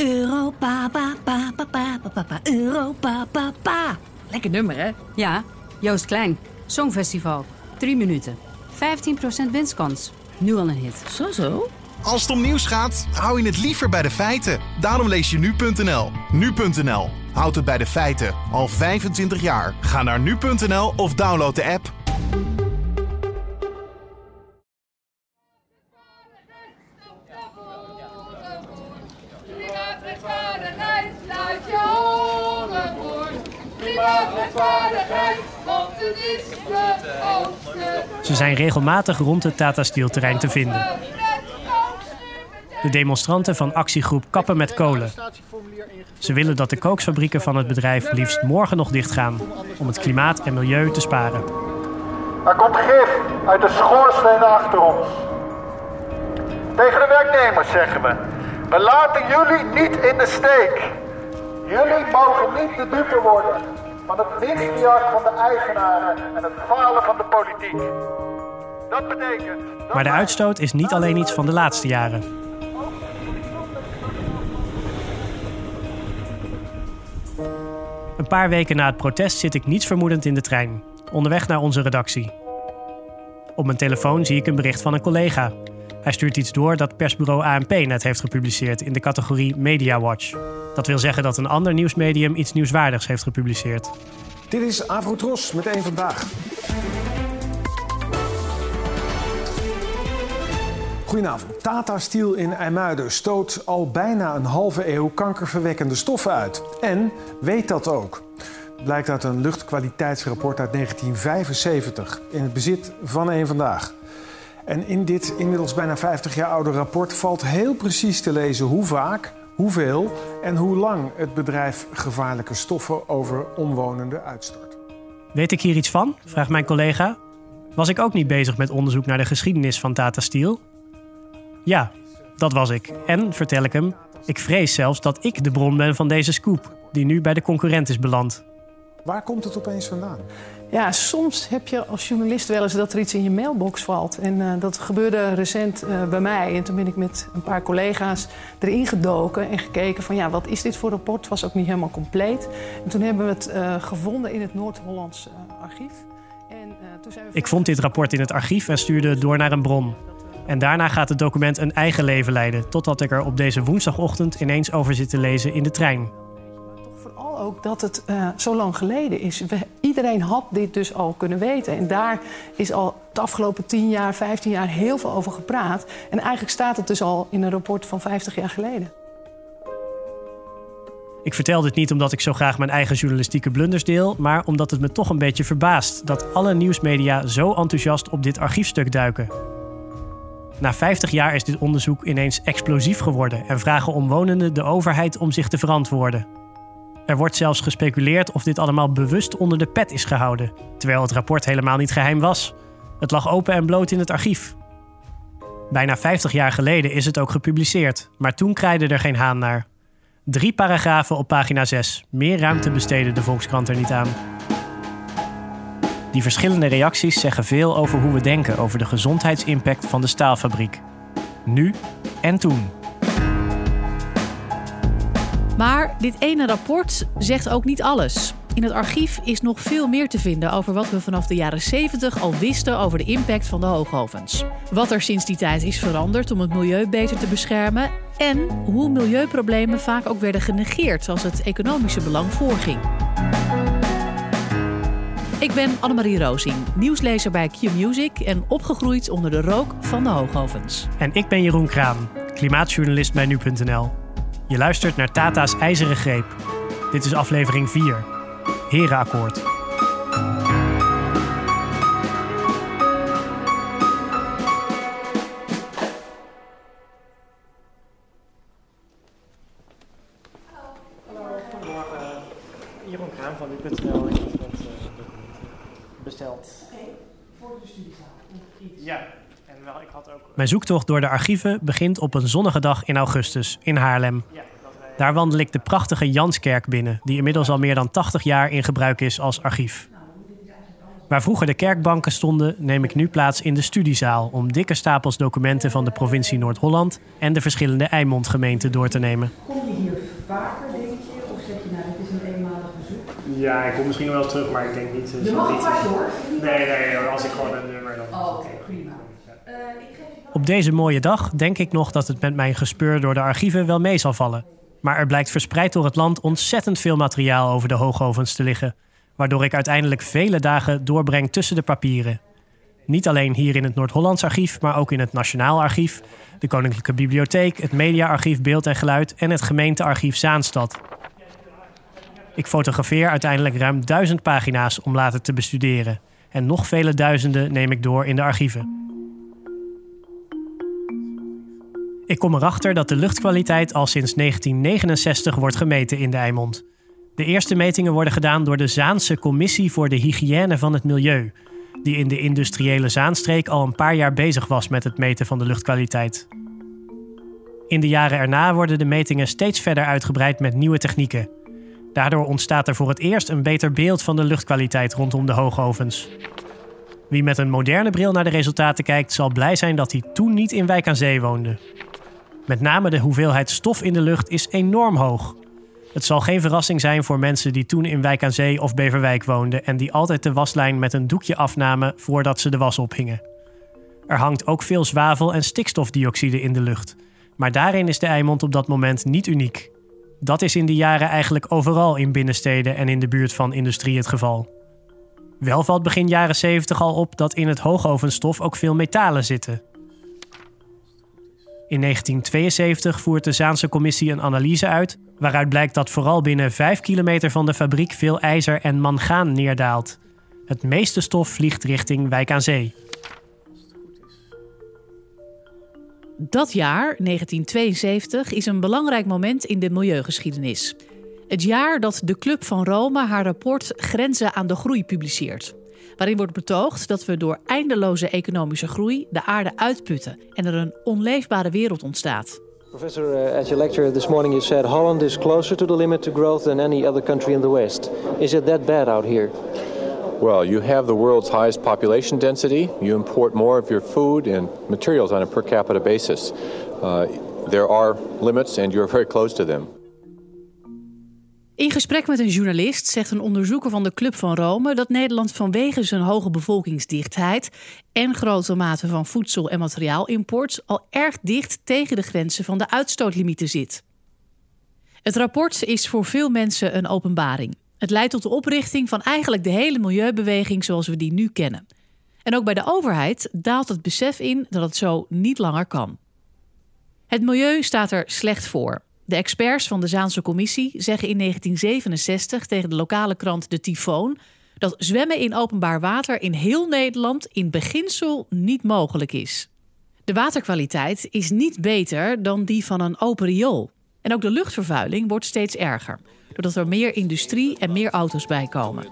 Europa, pa, pa, pa, pa, pa, pa, Europa, pa, pa. Lekker nummer, hè? Ja, Joost Klein. Songfestival. 3 minuten. 15% winstkans. Nu al een hit. Zo, zo. Als het om nieuws gaat, hou je het liever bij de feiten. Daarom lees je nu.nl. Nu.nl. Houd het bij de feiten. Al 25 jaar. Ga naar nu.nl of download de app. Klimaatrechtvaardigheid, want het is de. Ze zijn regelmatig rond het Tata Steel terrein te vinden. De demonstranten van actiegroep Kappen met Kolen. Ze willen dat de kooksfabrieken van het bedrijf liefst morgen nog dichtgaan om het klimaat en milieu te sparen. Er komt gif uit de schoorstenen achter ons. Tegen de werknemers zeggen we: We laten jullie niet in de steek. Jullie mogen niet de dupe worden van het winstjacht van de eigenaren en het falen van de politiek. Dat betekent. dat Maar de uitstoot is niet alleen iets van de laatste jaren. Een paar weken na het protest zit ik niets vermoedend in de trein, onderweg naar onze redactie. Op mijn telefoon zie ik een bericht van een collega. Hij stuurt iets door dat persbureau ANP net heeft gepubliceerd in de categorie Media Watch. Dat wil zeggen dat een ander nieuwsmedium iets nieuwswaardigs heeft gepubliceerd. Dit is Avrotros met één vandaag. Goedenavond. Tata Steel in IJmuiden stoot al bijna een halve eeuw kankerverwekkende stoffen uit. En weet dat ook. Blijkt uit een luchtkwaliteitsrapport uit 1975 in het bezit van één vandaag. En in dit inmiddels bijna 50 jaar oude rapport valt heel precies te lezen hoe vaak, hoeveel en hoe lang het bedrijf gevaarlijke stoffen over omwonenden uitstort. Weet ik hier iets van? vraagt mijn collega. Was ik ook niet bezig met onderzoek naar de geschiedenis van Tata Steel? Ja, dat was ik. En, vertel ik hem, ik vrees zelfs dat ik de bron ben van deze scoop, die nu bij de concurrent is beland. Waar komt het opeens vandaan? Ja, soms heb je als journalist wel eens dat er iets in je mailbox valt. En eh, dat gebeurde recent eh, bij mij. En toen ben ik met een paar collega's erin gedoken en gekeken van ja, wat is dit voor rapport? Het was ook niet helemaal compleet. En toen hebben we het eh, gevonden in het Noord-Hollands archief. En, toen zijn we Ik vond dit rapport in het archief en stuurde door naar een bron. En daarna gaat het document een eigen leven leiden, totdat ik er op deze woensdagochtend ineens over zit te lezen in de trein. Ook dat het eh, zo lang geleden is. Iedereen had dit dus al kunnen weten. En daar is al de afgelopen 10 jaar, 15 jaar heel veel over gepraat. En eigenlijk staat het dus al in een rapport van 50 jaar geleden. Ik vertel dit niet omdat ik zo graag mijn eigen journalistieke blunders deel, maar omdat het me toch een beetje verbaast dat alle nieuwsmedia zo enthousiast op dit archiefstuk duiken. Na 50 jaar is dit onderzoek ineens explosief geworden en vragen omwonenden de overheid om zich te verantwoorden. Er wordt zelfs gespeculeerd of dit allemaal bewust onder de pet is gehouden, terwijl het rapport helemaal niet geheim was. Het lag open en bloot in het archief. Bijna 50 jaar geleden is het ook gepubliceerd, maar toen kraaide er geen haan naar. Drie paragrafen op pagina 6. Meer ruimte besteden de Volkskrant er niet aan. Die verschillende reacties zeggen veel over hoe we denken over de gezondheidsimpact van de staalfabriek. Nu en toen. Maar dit ene rapport zegt ook niet alles. In het archief is nog veel meer te vinden over wat we vanaf de jaren 70 al wisten over de impact van de hoogovens. Wat er sinds die tijd is veranderd om het milieu beter te beschermen en hoe milieuproblemen vaak ook werden genegeerd als het economische belang voorging. Ik ben Annemarie Rozing, nieuwslezer bij Q-Music en opgegroeid onder de rook van de hoogovens. En ik ben Jeroen Kraan, klimaatjournalist bij nu.nl. Je luistert naar Tata's IJzeren Greep. Dit is aflevering 4. Herenakkoord. Besteld. Voor de studiezaal. Ja, en wel, ik had ook... Mijn zoektocht door de archieven begint op een zonnige dag in augustus in Haarlem. Daar wandel ik de prachtige Janskerk binnen, die inmiddels al meer dan 80 jaar in gebruik is als archief. Waar vroeger de kerkbanken stonden, neem ik nu plaats in de studiezaal om dikke stapels documenten van de provincie Noord-Holland en de verschillende Eimondgemeenten door te nemen. Kom je hier vaker, denk je? Of zeg je nou, dit is een eenmalig bezoek? Ja, ik kom misschien nog wel terug, maar ik denk niet... Je mag hoor. Nee, nee, als ik gewoon een nummer dan... Oh, oké, prima. Eh, ik geef je Op deze mooie dag denk ik nog dat het met mijn gespeur door de archieven wel mee zal vallen. Maar er blijkt verspreid door het land ontzettend veel materiaal over de hoogovens te liggen. Waardoor ik uiteindelijk vele dagen doorbreng tussen de papieren. Niet alleen hier in het Noord-Hollands archief, maar ook in het Nationaal Archief, de Koninklijke Bibliotheek, het Mediaarchief Beeld en Geluid en het gemeentearchief Zaanstad. Ik fotografeer uiteindelijk ruim duizend pagina's om later te bestuderen. En nog vele duizenden neem ik door in de archieven. Ik kom erachter dat de luchtkwaliteit al sinds 1969 wordt gemeten in de Eimond. De eerste metingen worden gedaan door de Zaanse Commissie voor de Hygiëne van het Milieu, die in de industriële Zaanstreek al een paar jaar bezig was met het meten van de luchtkwaliteit. In de jaren erna worden de metingen steeds verder uitgebreid met nieuwe technieken. Daardoor ontstaat er voor het eerst een beter beeld van de luchtkwaliteit rondom de hoogovens. Wie met een moderne bril naar de resultaten kijkt, zal blij zijn dat hij toen niet in Wijk aan Zee woonde. Met name de hoeveelheid stof in de lucht is enorm hoog. Het zal geen verrassing zijn voor mensen die toen in Wijk aan Zee of Beverwijk woonden en die altijd de waslijn met een doekje afnamen voordat ze de was ophingen. Er hangt ook veel zwavel en stikstofdioxide in de lucht. Maar daarin is de Eimond op dat moment niet uniek. Dat is in die jaren eigenlijk overal in binnensteden en in de buurt van industrie het geval. Wel valt begin jaren 70 al op dat in het hoogovenstof ook veel metalen zitten. In 1972 voert de Zaanse commissie een analyse uit waaruit blijkt dat vooral binnen 5 kilometer van de fabriek veel ijzer en mangaan neerdaalt. Het meeste stof vliegt richting Wijk aan Zee. Dat jaar, 1972, is een belangrijk moment in de milieugeschiedenis. Het jaar dat de Club van Rome haar rapport Grenzen aan de Groei publiceert. Waarin wordt betoogd dat we door eindeloze economische groei de aarde uitputten en er een onleefbare wereld ontstaat. Professor, uh, at your lecture this morning you said Holland is closer to the limit to growth than any other country in the West. Is it that bad out here? Well, you have the world's highest population density. You import more of your food and materials on a per capita basis. Uh, there are limits, and you're very close to them. In gesprek met een journalist zegt een onderzoeker van de Club van Rome dat Nederland vanwege zijn hoge bevolkingsdichtheid en grote mate van voedsel- en materiaalimport al erg dicht tegen de grenzen van de uitstootlimieten zit. Het rapport is voor veel mensen een openbaring. Het leidt tot de oprichting van eigenlijk de hele milieubeweging zoals we die nu kennen. En ook bij de overheid daalt het besef in dat het zo niet langer kan. Het milieu staat er slecht voor. De experts van de Zaanse Commissie zeggen in 1967 tegen de lokale krant De Tyfoon dat zwemmen in openbaar water in heel Nederland in beginsel niet mogelijk is. De waterkwaliteit is niet beter dan die van een open riool. En ook de luchtvervuiling wordt steeds erger, doordat er meer industrie en meer auto's bij komen.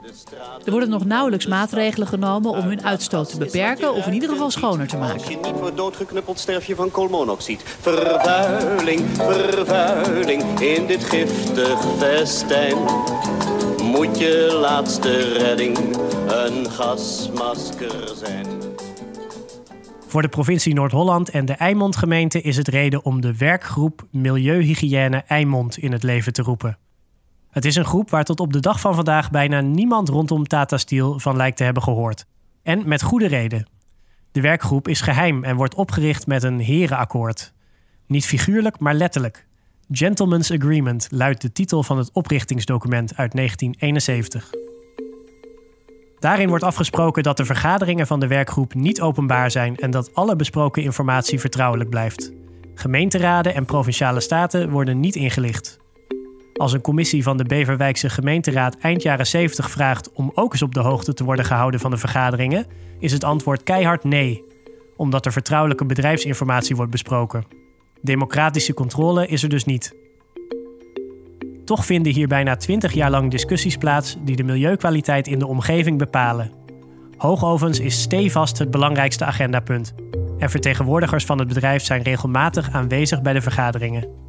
Er worden nog nauwelijks maatregelen genomen om hun uitstoot te beperken of in ieder geval schoner te maken. Als je niet wordt doodgeknuppeld, sterf je van koolmonoxide. Vervuiling, vervuiling, in dit giftig festijn. Moet je laatste redding een gasmasker zijn. Voor de provincie Noord-Holland en de Eimond-gemeente is het reden om de werkgroep Milieuhygiëne Eimond in het leven te roepen. Het is een groep waar tot op de dag van vandaag bijna niemand rondom Tata Steel van lijkt te hebben gehoord. En met goede reden. De werkgroep is geheim en wordt opgericht met een herenakkoord. Niet figuurlijk, maar letterlijk. Gentleman's Agreement luidt de titel van het oprichtingsdocument uit 1971. Daarin wordt afgesproken dat de vergaderingen van de werkgroep niet openbaar zijn en dat alle besproken informatie vertrouwelijk blijft. Gemeenteraden en provinciale staten worden niet ingelicht. Als een commissie van de Beverwijkse gemeenteraad eind jaren 70 vraagt om ook eens op de hoogte te worden gehouden van de vergaderingen, is het antwoord keihard nee, omdat er vertrouwelijke bedrijfsinformatie wordt besproken. Democratische controle is er dus niet. Toch vinden hier bijna 20 jaar lang discussies plaats die de milieukwaliteit in de omgeving bepalen. Hoogovens is stevast het belangrijkste agendapunt. En vertegenwoordigers van het bedrijf zijn regelmatig aanwezig bij de vergaderingen.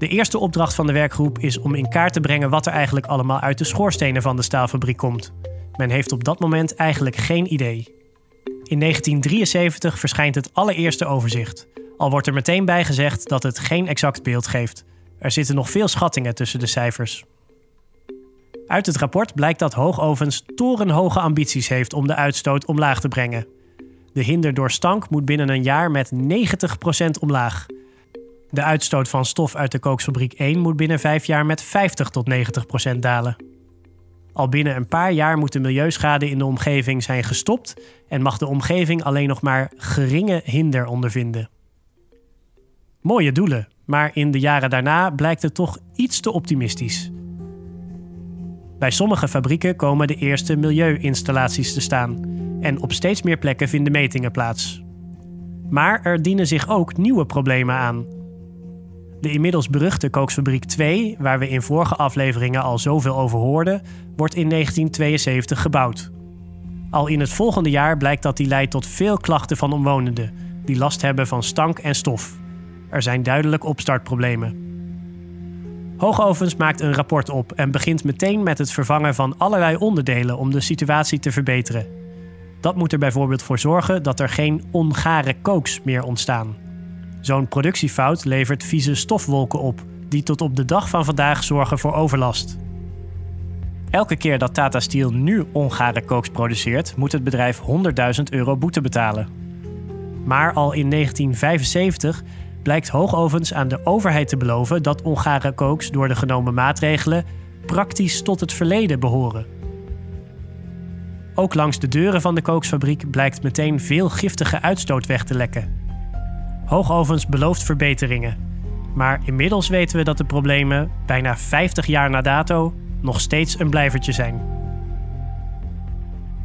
De eerste opdracht van de werkgroep is om in kaart te brengen wat er eigenlijk allemaal uit de schoorstenen van de staalfabriek komt. Men heeft op dat moment eigenlijk geen idee. In 1973 verschijnt het allereerste overzicht. Al wordt er meteen bij gezegd dat het geen exact beeld geeft. Er zitten nog veel schattingen tussen de cijfers. Uit het rapport blijkt dat Hoogovens torenhoge ambities heeft om de uitstoot omlaag te brengen. De hinder door stank moet binnen een jaar met 90% omlaag. De uitstoot van stof uit de kooksfabriek 1 moet binnen vijf jaar met 50 tot 90% dalen. Al binnen een paar jaar moet de milieuschade in de omgeving zijn gestopt en mag de omgeving alleen nog maar geringe hinder ondervinden. Mooie doelen, maar in de jaren daarna blijkt het toch iets te optimistisch. Bij sommige fabrieken komen de eerste milieuinstallaties te staan en op steeds meer plekken vinden metingen plaats. Maar er dienen zich ook nieuwe problemen aan. De inmiddels beruchte kooksfabriek 2, waar we in vorige afleveringen al zoveel over hoorden, wordt in 1972 gebouwd. Al in het volgende jaar blijkt dat die leidt tot veel klachten van omwonenden, die last hebben van stank en stof. Er zijn duidelijk opstartproblemen. Hoogovens maakt een rapport op en begint meteen met het vervangen van allerlei onderdelen om de situatie te verbeteren. Dat moet er bijvoorbeeld voor zorgen dat er geen ongare kooks meer ontstaan. Zo'n productiefout levert vieze stofwolken op, die tot op de dag van vandaag zorgen voor overlast. Elke keer dat Tata Steel nu ongare kooks produceert, moet het bedrijf 100.000 euro boete betalen. Maar al in 1975 blijkt Hoogovens aan de overheid te beloven dat ongare kooks door de genomen maatregelen praktisch tot het verleden behoren. Ook langs de deuren van de kooksfabriek blijkt meteen veel giftige uitstoot weg te lekken. Hoogovens belooft verbeteringen. Maar inmiddels weten we dat de problemen, bijna 50 jaar na dato, nog steeds een blijvertje zijn.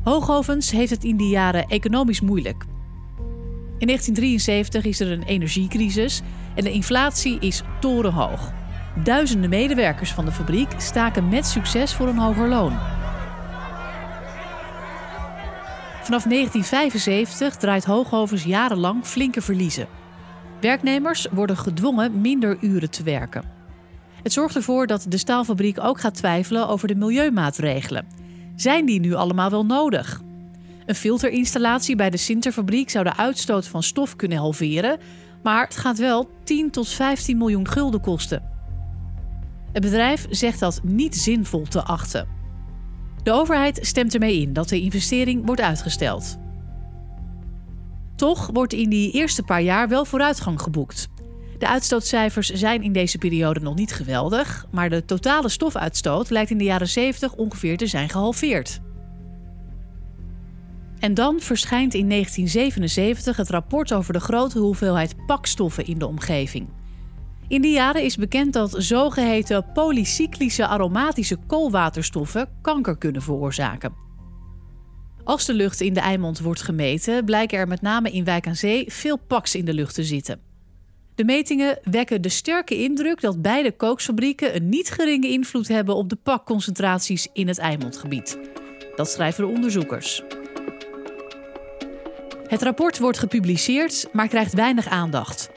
Hoogovens heeft het in die jaren economisch moeilijk. In 1973 is er een energiecrisis en de inflatie is torenhoog. Duizenden medewerkers van de fabriek staken met succes voor een hoger loon. Vanaf 1975 draait Hoogovens jarenlang flinke verliezen. Werknemers worden gedwongen minder uren te werken. Het zorgt ervoor dat de staalfabriek ook gaat twijfelen over de milieumaatregelen. Zijn die nu allemaal wel nodig? Een filterinstallatie bij de Sinterfabriek zou de uitstoot van stof kunnen halveren, maar het gaat wel 10 tot 15 miljoen gulden kosten. Het bedrijf zegt dat niet zinvol te achten. De overheid stemt ermee in dat de investering wordt uitgesteld. Toch wordt in die eerste paar jaar wel vooruitgang geboekt. De uitstootcijfers zijn in deze periode nog niet geweldig, maar de totale stofuitstoot lijkt in de jaren 70 ongeveer te zijn gehalveerd. En dan verschijnt in 1977 het rapport over de grote hoeveelheid pakstoffen in de omgeving. In die jaren is bekend dat zogeheten polycyclische aromatische koolwaterstoffen kanker kunnen veroorzaken. Als de lucht in de Eimond wordt gemeten, blijken er met name in Wijk aan Zee veel paks in de lucht te zitten. De metingen wekken de sterke indruk dat beide kooksfabrieken een niet geringe invloed hebben op de pakconcentraties in het Eimondgebied. Dat schrijven de onderzoekers. Het rapport wordt gepubliceerd, maar krijgt weinig aandacht.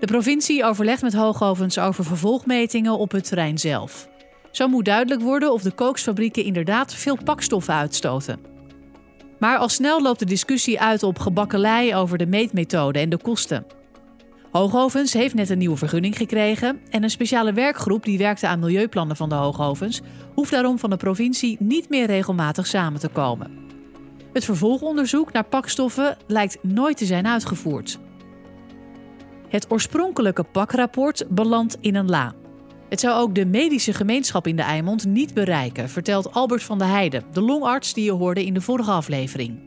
De provincie overlegt met Hoogovens over vervolgmetingen op het terrein zelf. Zo moet duidelijk worden of de kooksfabrieken inderdaad veel pakstoffen uitstoten. Maar al snel loopt de discussie uit op gebakkelei over de meetmethode en de kosten. Hoogovens heeft net een nieuwe vergunning gekregen en een speciale werkgroep die werkte aan milieuplannen van de Hoogovens hoeft daarom van de provincie niet meer regelmatig samen te komen. Het vervolgonderzoek naar pakstoffen lijkt nooit te zijn uitgevoerd. Het oorspronkelijke pakrapport belandt in een la. Het zou ook de medische gemeenschap in de Eimond niet bereiken, vertelt Albert van der Heijden, de longarts die je hoorde in de vorige aflevering.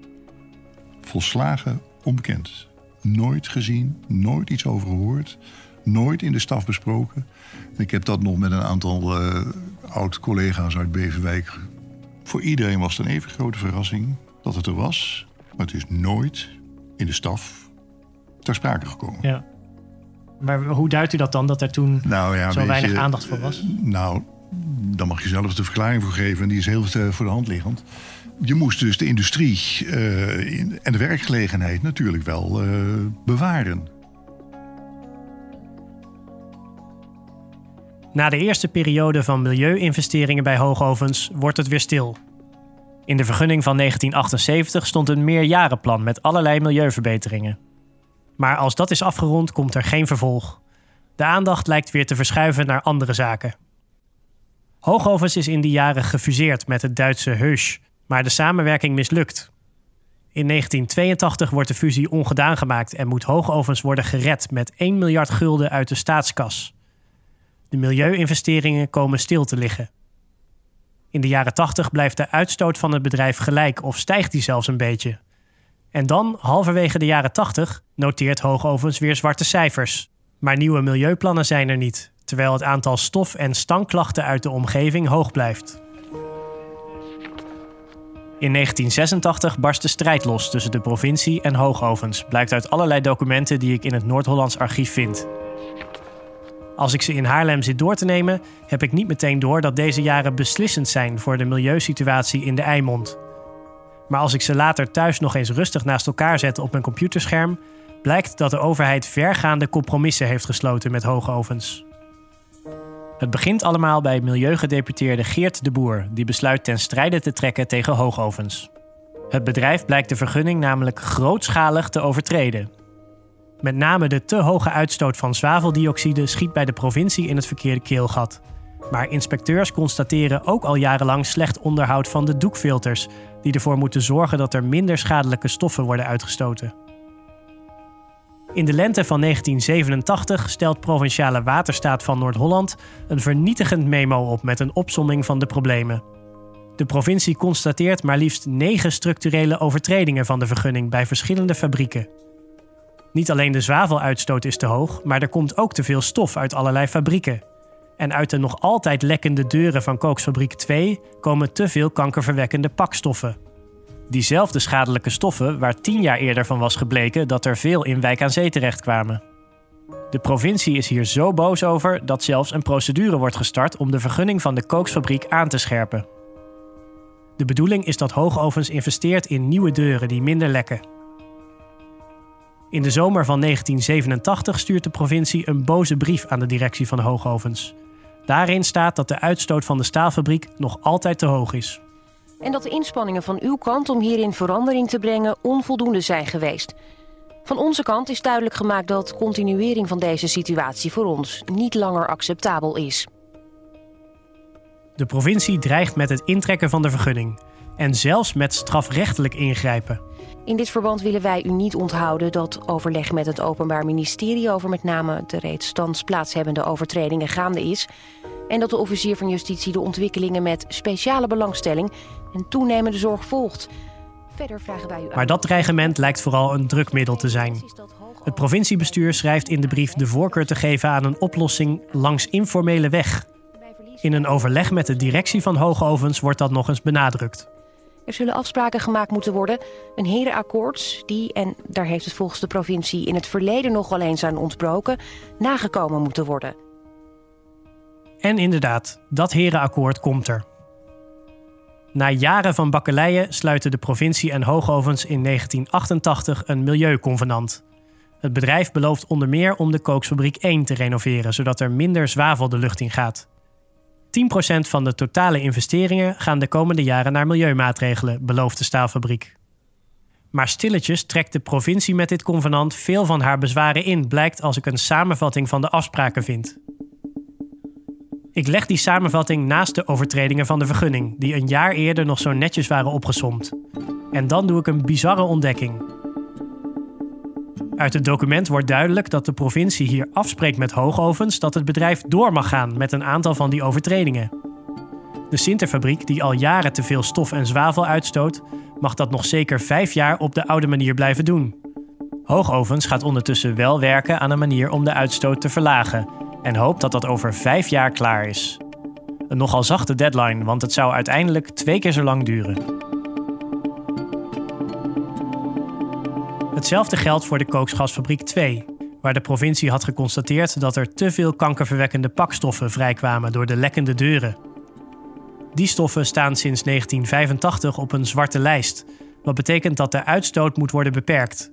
Volslagen onbekend. Nooit gezien, nooit iets over gehoord, nooit in de staf besproken. Ik heb dat nog met een aantal uh, oud-collega's uit Beverwijk. Voor iedereen was het een even grote verrassing dat het er was, maar het is nooit in de staf ter sprake gekomen. Ja. Maar hoe duidt u dat dan, dat er toen nou ja, zo weinig aandacht voor was? Nou, dan mag je zelf de verklaring voor geven. En die is heel voor de hand liggend. Je moest dus de industrie uh, en de werkgelegenheid natuurlijk wel uh, bewaren. Na de eerste periode van milieuinvesteringen bij hoogovens wordt het weer stil. In de vergunning van 1978 stond een meerjarenplan met allerlei milieuverbeteringen. Maar als dat is afgerond, komt er geen vervolg. De aandacht lijkt weer te verschuiven naar andere zaken. Hoogovens is in die jaren gefuseerd met het Duitse Heusch, maar de samenwerking mislukt. In 1982 wordt de fusie ongedaan gemaakt en moet Hoogovens worden gered met 1 miljard gulden uit de staatskas. De milieuinvesteringen komen stil te liggen. In de jaren 80 blijft de uitstoot van het bedrijf gelijk of stijgt die zelfs een beetje. En dan, halverwege de jaren 80, noteert Hoogovens weer zwarte cijfers. Maar nieuwe milieuplannen zijn er niet, terwijl het aantal stof- en stankklachten uit de omgeving hoog blijft. In 1986 barst de strijd los tussen de provincie en Hoogovens, blijkt uit allerlei documenten die ik in het Noord-Hollands archief vind. Als ik ze in Haarlem zit door te nemen, heb ik niet meteen door dat deze jaren beslissend zijn voor de milieusituatie in de Eimond. Maar als ik ze later thuis nog eens rustig naast elkaar zet op mijn computerscherm, blijkt dat de overheid vergaande compromissen heeft gesloten met hoogovens. Het begint allemaal bij milieugedeputeerde Geert de Boer, die besluit ten strijde te trekken tegen hoogovens. Het bedrijf blijkt de vergunning namelijk grootschalig te overtreden. Met name de te hoge uitstoot van zwaveldioxide schiet bij de provincie in het verkeerde keelgat. Maar inspecteurs constateren ook al jarenlang slecht onderhoud van de doekfilters, die ervoor moeten zorgen dat er minder schadelijke stoffen worden uitgestoten. In de lente van 1987 stelt Provinciale Waterstaat van Noord-Holland een vernietigend memo op met een opsomming van de problemen. De provincie constateert maar liefst negen structurele overtredingen van de vergunning bij verschillende fabrieken. Niet alleen de zwaveluitstoot is te hoog, maar er komt ook te veel stof uit allerlei fabrieken. En uit de nog altijd lekkende deuren van Kooksfabriek 2 komen te veel kankerverwekkende pakstoffen. Diezelfde schadelijke stoffen waar tien jaar eerder van was gebleken dat er veel in Wijk aan Zee terechtkwamen. De provincie is hier zo boos over dat zelfs een procedure wordt gestart om de vergunning van de kooksfabriek aan te scherpen. De bedoeling is dat Hoogovens investeert in nieuwe deuren die minder lekken. In de zomer van 1987 stuurt de provincie een boze brief aan de directie van Hoogovens. Daarin staat dat de uitstoot van de staalfabriek nog altijd te hoog is. En dat de inspanningen van uw kant om hierin verandering te brengen onvoldoende zijn geweest. Van onze kant is duidelijk gemaakt dat continuering van deze situatie voor ons niet langer acceptabel is. De provincie dreigt met het intrekken van de vergunning en zelfs met strafrechtelijk ingrijpen. In dit verband willen wij u niet onthouden dat overleg met het Openbaar Ministerie over met name de reeds thans plaatshebbende overtredingen gaande is. En dat de officier van justitie de ontwikkelingen met speciale belangstelling en toenemende zorg volgt. Verder vragen wij u. Maar dat dreigement lijkt vooral een drukmiddel te zijn. Het provinciebestuur schrijft in de brief de voorkeur te geven aan een oplossing langs informele weg. In een overleg met de directie van Hoogovens wordt dat nog eens benadrukt. Er zullen afspraken gemaakt moeten worden. Een herenakkoord die, en daar heeft het volgens de provincie in het verleden nog wel eens aan ontbroken, nagekomen moeten worden. En inderdaad, dat herenakkoord komt er. Na jaren van bakkeleien sluiten de provincie en Hoogovens in 1988 een milieuconvenant. Het bedrijf belooft onder meer om de kooksfabriek 1 te renoveren, zodat er minder zwavel de lucht in gaat. 10% van de totale investeringen gaan de komende jaren naar milieumaatregelen, belooft de staalfabriek. Maar stilletjes trekt de provincie met dit convenant veel van haar bezwaren in, blijkt als ik een samenvatting van de afspraken vind. Ik leg die samenvatting naast de overtredingen van de vergunning, die een jaar eerder nog zo netjes waren opgesomd. En dan doe ik een bizarre ontdekking. Uit het document wordt duidelijk dat de provincie hier afspreekt met Hoogovens dat het bedrijf door mag gaan met een aantal van die overtredingen. De Sinterfabriek, die al jaren te veel stof en zwavel uitstoot, mag dat nog zeker vijf jaar op de oude manier blijven doen. Hoogovens gaat ondertussen wel werken aan een manier om de uitstoot te verlagen en hoopt dat dat over vijf jaar klaar is. Een nogal zachte deadline, want het zou uiteindelijk twee keer zo lang duren. Hetzelfde geldt voor de kooksgasfabriek 2, waar de provincie had geconstateerd dat er te veel kankerverwekkende pakstoffen vrijkwamen door de lekkende deuren. Die stoffen staan sinds 1985 op een zwarte lijst, wat betekent dat de uitstoot moet worden beperkt.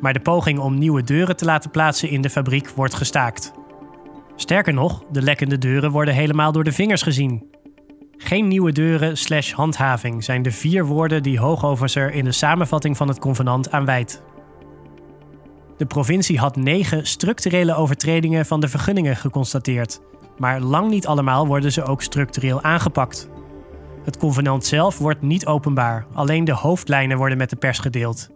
Maar de poging om nieuwe deuren te laten plaatsen in de fabriek wordt gestaakt. Sterker nog, de lekkende deuren worden helemaal door de vingers gezien. Geen nieuwe deuren slash handhaving zijn de vier woorden die Hoogovens er in de samenvatting van het convenant aan wijdt. De provincie had negen structurele overtredingen van de vergunningen geconstateerd. Maar lang niet allemaal worden ze ook structureel aangepakt. Het convenant zelf wordt niet openbaar, alleen de hoofdlijnen worden met de pers gedeeld.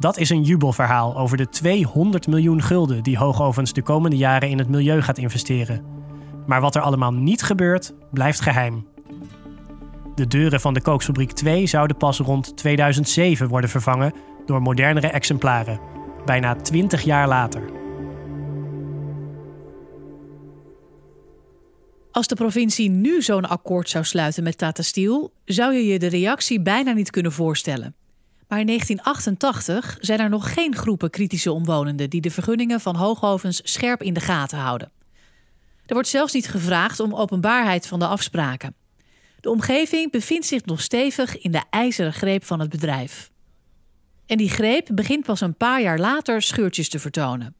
Dat is een jubelverhaal over de 200 miljoen gulden die Hoogovens de komende jaren in het milieu gaat investeren. Maar wat er allemaal niet gebeurt, blijft geheim. De deuren van de kooksfabriek 2 zouden pas rond 2007 worden vervangen door modernere exemplaren, bijna 20 jaar later. Als de provincie nu zo'n akkoord zou sluiten met Tata Steel, zou je je de reactie bijna niet kunnen voorstellen. Maar in 1988 zijn er nog geen groepen kritische omwonenden die de vergunningen van hoogovens scherp in de gaten houden. Er wordt zelfs niet gevraagd om openbaarheid van de afspraken. De omgeving bevindt zich nog stevig in de ijzeren greep van het bedrijf. En die greep begint pas een paar jaar later scheurtjes te vertonen.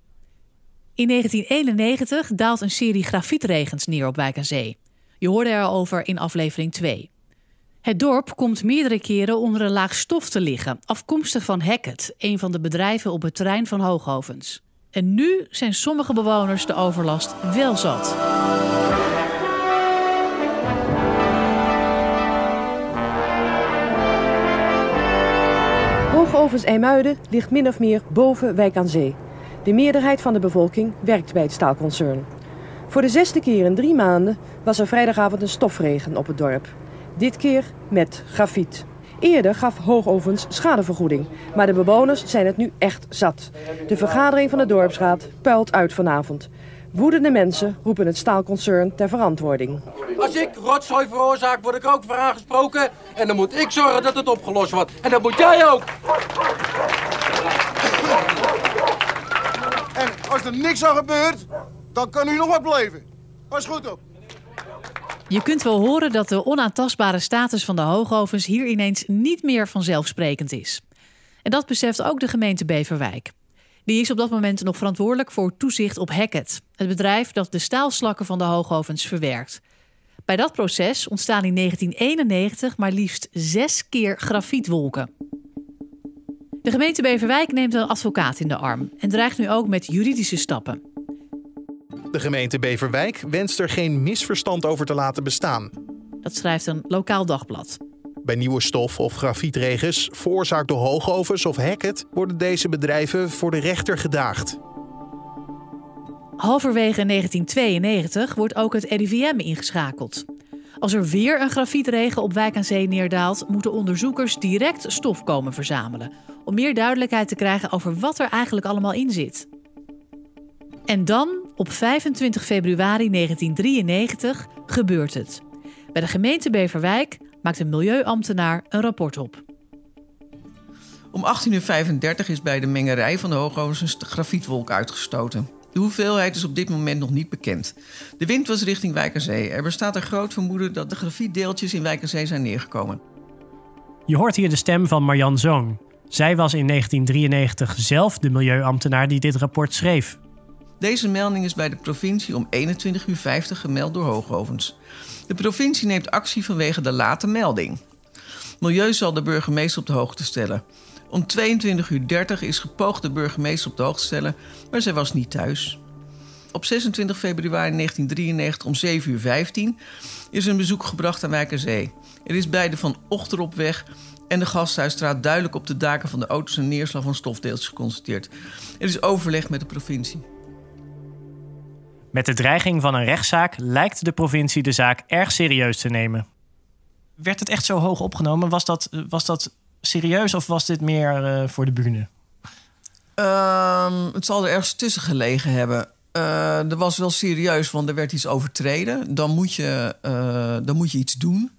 In 1991 daalt een serie grafietregens neer op Wijk aan Zee. Je hoorde erover in aflevering 2. Het dorp komt meerdere keren onder een laag stof te liggen, afkomstig van Hackett, een van de bedrijven op het terrein van Hoogovens. En nu zijn sommige bewoners de overlast wel zat. Hoogovens IJmuiden ligt min of meer boven Wijk aan Zee. De meerderheid van de bevolking werkt bij het staalconcern. Voor de zesde keer in drie maanden was er vrijdagavond een stofregen op het dorp. Dit keer met grafiet. Eerder gaf Hoogovens schadevergoeding, maar de bewoners zijn het nu echt zat. De vergadering van de dorpsraad puilt uit vanavond. Woedende mensen roepen het staalconcern ter verantwoording. Als ik rotzooi veroorzaak, word ik er ook voor aangesproken. En dan moet ik zorgen dat het opgelost wordt. En dat moet jij ook. En als er niks aan gebeurt, dan kan u nog wat beleven. Pas goed op. Je kunt wel horen dat de onaantastbare status van de hoogovens hier ineens niet meer vanzelfsprekend is. En dat beseft ook de gemeente Beverwijk. Die is op dat moment nog verantwoordelijk voor toezicht op Hackett, het bedrijf dat de staalslakken van de hoogovens verwerkt. Bij dat proces ontstaan in 1991 maar liefst zes keer grafietwolken. De gemeente Beverwijk neemt een advocaat in de arm en dreigt nu ook met juridische stappen. De gemeente Beverwijk wenst er geen misverstand over te laten bestaan. Dat schrijft een lokaal dagblad. Bij nieuwe stof of grafietregens, veroorzaakt door hoogovens of Hackett, worden deze bedrijven voor de rechter gedaagd. Halverwege 1992 wordt ook het RIVM ingeschakeld. Als er weer een grafietregen op Wijk aan Zee neerdaalt, moeten onderzoekers direct stof komen verzamelen. Om meer duidelijkheid te krijgen over wat er eigenlijk allemaal in zit. En dan, op 25 februari 1993, gebeurt het. Bij de gemeente Beverwijk maakt een milieuambtenaar een rapport op. Om 18.35 uur is bij de mengerij van de hoogovens een grafietwolk uitgestoten. De hoeveelheid is op dit moment nog niet bekend. De wind was richting Wijkerzee. Er bestaat een groot vermoeden dat de grafietdeeltjes in Wijkerzee zijn neergekomen. Je hoort hier de stem van Marjan Zoon. Zij was in 1993 zelf de milieuambtenaar die dit rapport schreef. Deze melding is bij de provincie om 21.50 uur gemeld door Hoogovens. De provincie neemt actie vanwege de late melding. Milieu zal de burgemeester op de hoogte stellen. Om 22.30 uur is gepoogd de burgemeester op de hoogte te stellen, maar zij was niet thuis. Op 26 februari 1993 om 7.15 uur is een bezoek gebracht aan Wijkerzee. Er is bij de Van Ochteropweg en de Gasthuisstraat duidelijk op de daken van de auto's een neerslag van stofdeeltjes geconstateerd. Er is overleg met de provincie. Met de dreiging van een rechtszaak lijkt de provincie de zaak erg serieus te nemen. Werd het echt zo hoog opgenomen? Was dat, was dat serieus of was dit meer uh, voor de bühne? Uh, het zal er ergens tussen gelegen hebben. Uh, er was wel serieus, want er werd iets overtreden. Dan moet je, uh, dan moet je iets doen.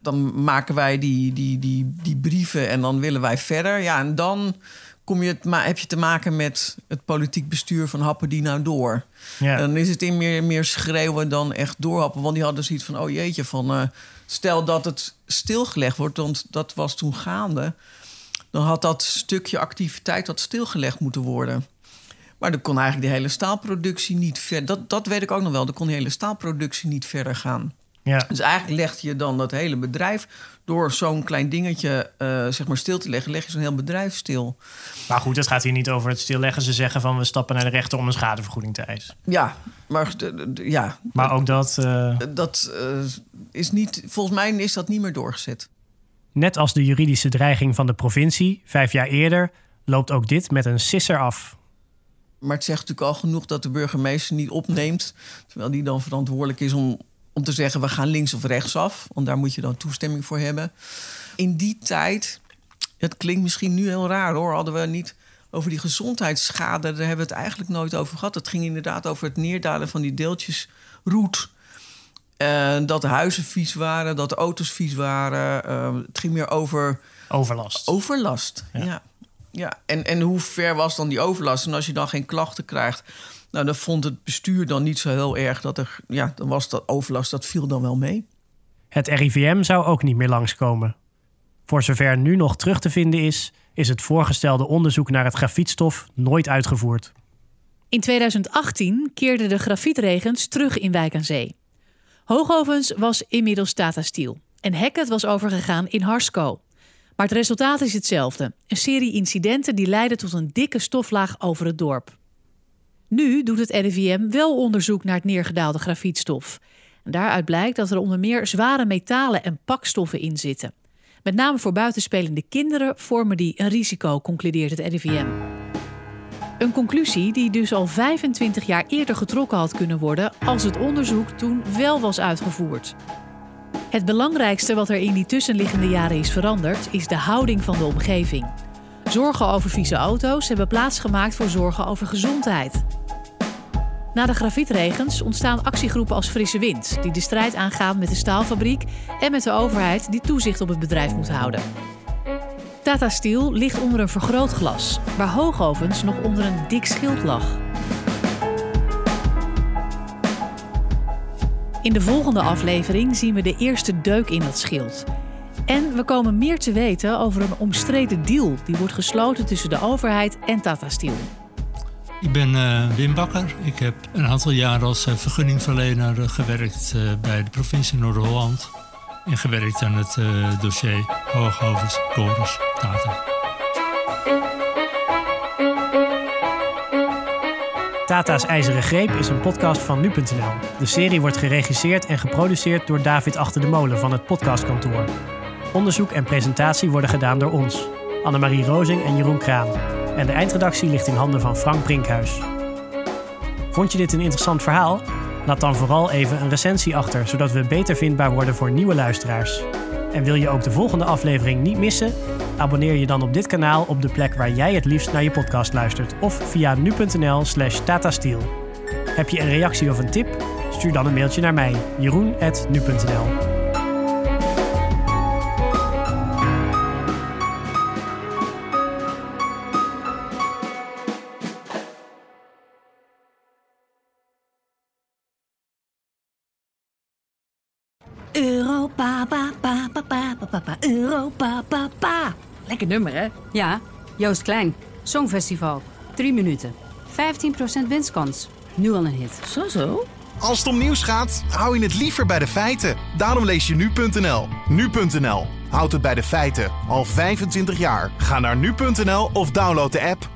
Dan maken wij die, die, die, die brieven en dan willen wij verder. Ja, en dan kom je het, heb je te maken met het politiek bestuur van happen die nou door. Ja. Dan is het in meer, meer schreeuwen dan echt doorhappen. Want die hadden zoiets van, oh jeetje, van, uh, stel dat het stilgelegd wordt... want dat was toen gaande... dan had dat stukje activiteit dat stilgelegd moeten worden. Maar dan kon eigenlijk de hele staalproductie niet verder... Dat, dat weet ik ook nog wel, dan kon die hele staalproductie niet verder gaan. Ja. Dus eigenlijk leg je dan dat hele bedrijf door zo'n klein dingetje eh, zeg maar stil te leggen, leg je zo'n heel bedrijf stil. Maar goed, het gaat hier niet over het stilleggen. Ze zeggen van we stappen naar de rechter om een schadevergoeding te eisen. Ja, maar ja. Maar ook dat, eh, Dat eh, is niet, volgens mij is dat niet meer doorgezet. net als de juridische dreiging van de provincie, vijf jaar eerder, loopt ook dit met een sisser af. Maar het zegt natuurlijk al genoeg dat de burgemeester niet opneemt. Terwijl die dan verantwoordelijk is om, om te zeggen: we gaan links of rechts af. Want daar moet je dan toestemming voor hebben. In die tijd, het klinkt misschien nu heel raar hoor, hadden we niet over die gezondheidsschade. Daar hebben we het eigenlijk nooit over gehad. Het ging inderdaad over het neerdalen van die deeltjes roet. Eh, dat de huizen vies waren, dat de auto's vies waren. Eh, het ging meer over. Overlast. Overlast, ja. ja. En, en hoe ver was dan die overlast? En als je dan geen klachten krijgt. Nou, dan vond het bestuur dan niet zo heel erg dat er. Ja, dan was dat overlast, dat viel dan wel mee. Het RIVM zou ook niet meer langskomen. Voor zover nu nog terug te vinden is, is het voorgestelde onderzoek naar het grafietstof nooit uitgevoerd. In 2018 keerden de grafietregens terug in Wijk aan Zee. Hoogovens was inmiddels Tata Steel en Hackett was overgegaan in Harsco. Maar het resultaat is hetzelfde. Een serie incidenten die leiden tot een dikke stoflaag over het dorp. Nu doet het RIVM wel onderzoek naar het neergedaalde grafietstof. En daaruit blijkt dat er onder meer zware metalen en pakstoffen in zitten. Met name voor buitenspelende kinderen vormen die een risico, concludeert het RIVM. Een conclusie die dus al 25 jaar eerder getrokken had kunnen worden als het onderzoek toen wel was uitgevoerd. Het belangrijkste wat er in die tussenliggende jaren is veranderd, is de houding van de omgeving. Zorgen over vieze auto's hebben plaatsgemaakt voor zorgen over gezondheid. Na de grafietregens ontstaan actiegroepen als Frisse Wind, die de strijd aangaan met de staalfabriek en met de overheid die toezicht op het bedrijf moet houden. Tata Steel ligt onder een vergrootglas, waar Hoogovens nog onder een dik schild lag. In de volgende aflevering zien we de eerste deuk in dat schild. En we komen meer te weten over een omstreden deal die wordt gesloten tussen de overheid en Tata Steel. Ik ben eh, Wim Bakker. Ik heb een aantal jaren als eh, vergunningverlener eh, gewerkt bij de provincie Noord-Holland. En gewerkt aan het dossier Hooghovens, Corus, Tata. Tata's IJzeren Greep is een podcast van nu.nl. De serie wordt geregisseerd en geproduceerd door David Achter de Molen van het podcastkantoor. Onderzoek en presentatie worden gedaan door ons, Annemarie Rozing en Jeroen Kraan. En de eindredactie ligt in handen van Frank Brinkhuis. Vond je dit een interessant verhaal? Laat dan vooral even een recensie achter, zodat we beter vindbaar worden voor nieuwe luisteraars. En wil je ook de volgende aflevering niet missen? Abonneer je dan op dit kanaal op de plek waar jij het liefst naar je podcast luistert of via nu.nl slash tatastiel. Heb je een reactie of een tip? Stuur dan een mailtje naar mij, jeroen.nu.nl. Pa, pa. Lekker nummer, hè? Ja, Joost Klein. Songfestival. Drie minuten. 15% winstkans. Nu al een hit. Zo zo. Als het om nieuws gaat, hou je het liever bij de feiten. Daarom lees je nu.nl. Nu.nl. Houd het bij de feiten. Al 25 jaar. Ga naar nu.nl of download de app.